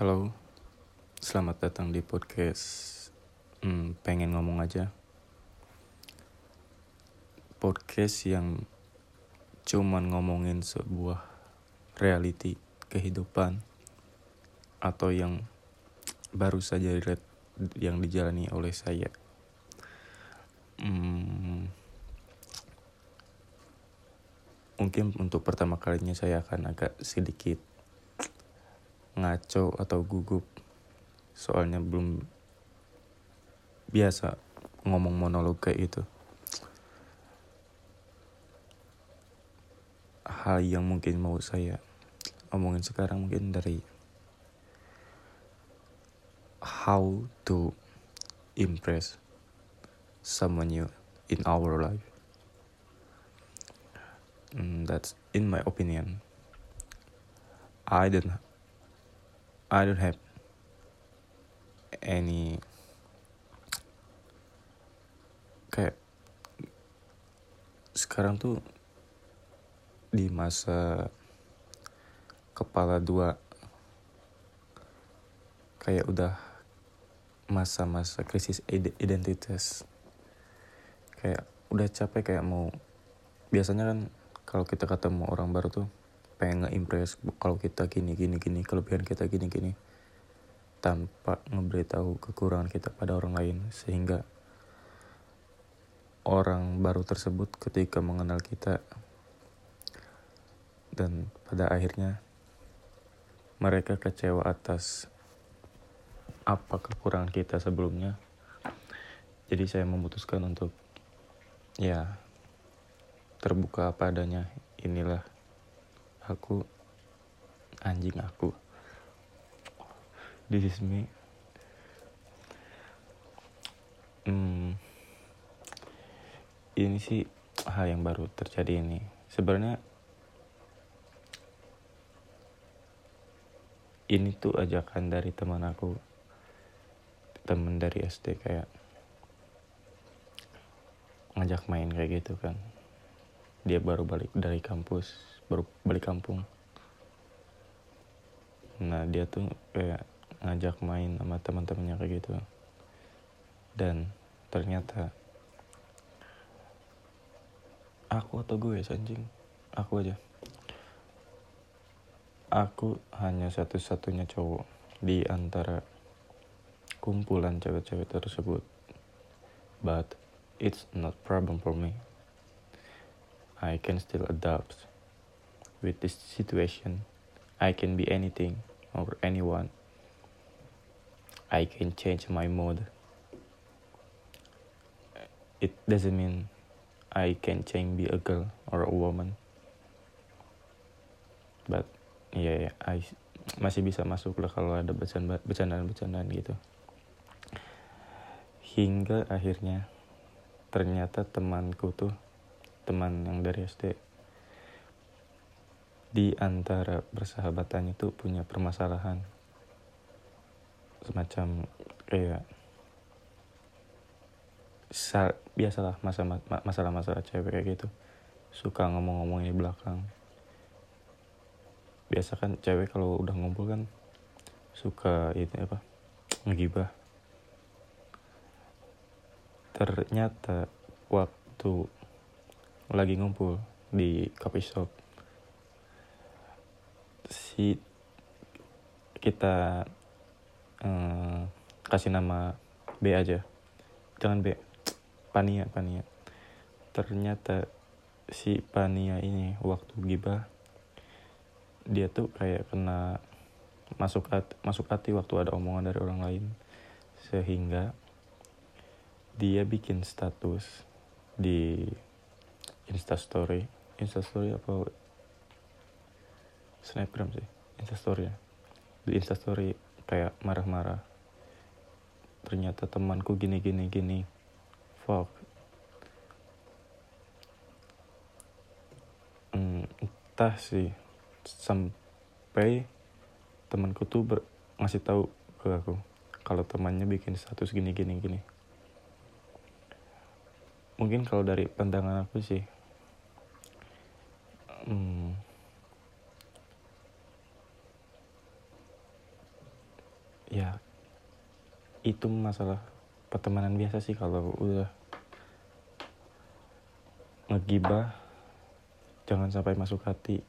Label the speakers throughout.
Speaker 1: Halo, selamat datang di podcast hmm, Pengen Ngomong Aja. Podcast yang cuman ngomongin sebuah reality kehidupan Atau yang baru saja yang dijalani oleh saya. Hmm, Mungkin untuk pertama kalinya saya akan agak sedikit ngaco atau gugup. Soalnya belum biasa ngomong monolog kayak itu hal yang mungkin mau saya omongin sekarang mungkin dari how to impress someone new in our life. And that's in my opinion. I don't I don't have any kayak sekarang tuh di masa kepala dua kayak udah masa-masa krisis identitas. Kayak udah capek kayak mau biasanya kan kalau kita ketemu orang baru tuh pengen nge-impress kalau kita gini gini gini kelebihan kita gini gini tanpa ngeberitahu kekurangan kita pada orang lain sehingga orang baru tersebut ketika mengenal kita dan pada akhirnya mereka kecewa atas apa kekurangan kita sebelumnya. Jadi saya memutuskan untuk ya terbuka apa adanya inilah aku anjing aku. This is me. Hmm, ini sih hal yang baru terjadi ini. Sebenarnya ini tuh ajakan dari teman aku teman dari SD kayak ngajak main kayak gitu kan dia baru balik dari kampus baru balik kampung. Nah dia tuh kayak ngajak main sama teman-temannya kayak gitu. Dan ternyata aku atau gue anjing? Aku aja. Aku hanya satu-satunya cowok di antara kumpulan cewek-cewek tersebut. But it's not problem for me I can still adapt with this situation. I can be anything or anyone. I can change my mood. It doesn't mean I can change be a girl or a woman. But yeah, yeah I masih bisa masuk lah kalau ada bercandaan-bercandaan gitu. Hingga akhirnya ternyata temanku tuh teman yang dari SD di antara persahabatan itu punya permasalahan semacam kayak biasalah masa masalah-masalah cewek kayak gitu. Suka ngomong-ngomong di belakang. Biasa kan cewek kalau udah ngumpul kan suka itu apa ngegibah. Ternyata waktu lagi ngumpul di coffee shop. Si kita uh, kasih nama B aja. Jangan B. Pania Pania. Ternyata si Pania ini waktu gibah dia tuh kayak kena masuk hati, masuk hati waktu ada omongan dari orang lain. Sehingga dia bikin status di instastory instastory apa? Snapgram sih. Instastory ya. Di instastory kayak marah-marah. Ternyata temanku gini gini gini. Fuck. Hmm, entah sih. Sampai temanku tuh ber ngasih tahu ke aku kalau temannya bikin status gini gini gini. Mungkin kalau dari pandangan aku sih hmm, ya itu masalah pertemanan biasa sih kalau udah ngegibah jangan sampai masuk hati.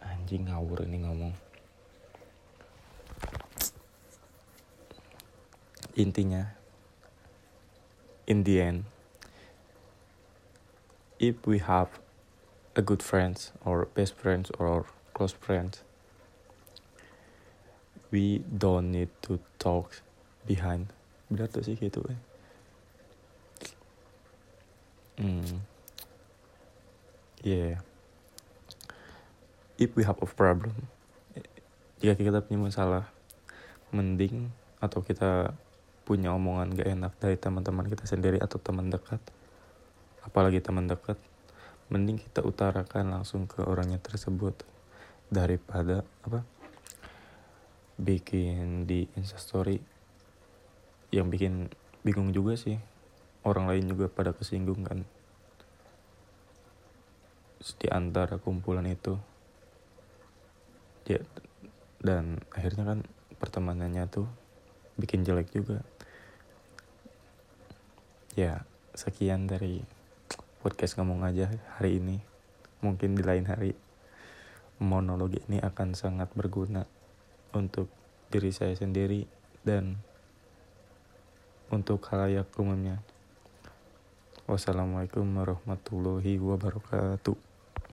Speaker 1: Anjing ngawur ini ngomong. Intinya in the end if we have a good friends or best friends or close friends we don't need to talk behind. Benar tuh sih gitu. Eh hmm. Yeah. If we have a problem jika kita punya masalah mending atau kita punya omongan gak enak dari teman-teman kita sendiri atau teman dekat apalagi teman dekat mending kita utarakan langsung ke orangnya tersebut daripada apa bikin di instastory yang bikin bingung juga sih. Orang lain juga pada kesinggung kan. Di antara kumpulan itu ya dan akhirnya kan pertemanannya tuh bikin jelek juga. Ya sekian dari podcast ngomong aja hari ini. Mungkin di lain hari monolog ini akan sangat berguna untuk diri saya sendiri dan untuk halayak umumnya. Wassalamualaikum warahmatullahi wabarakatuh.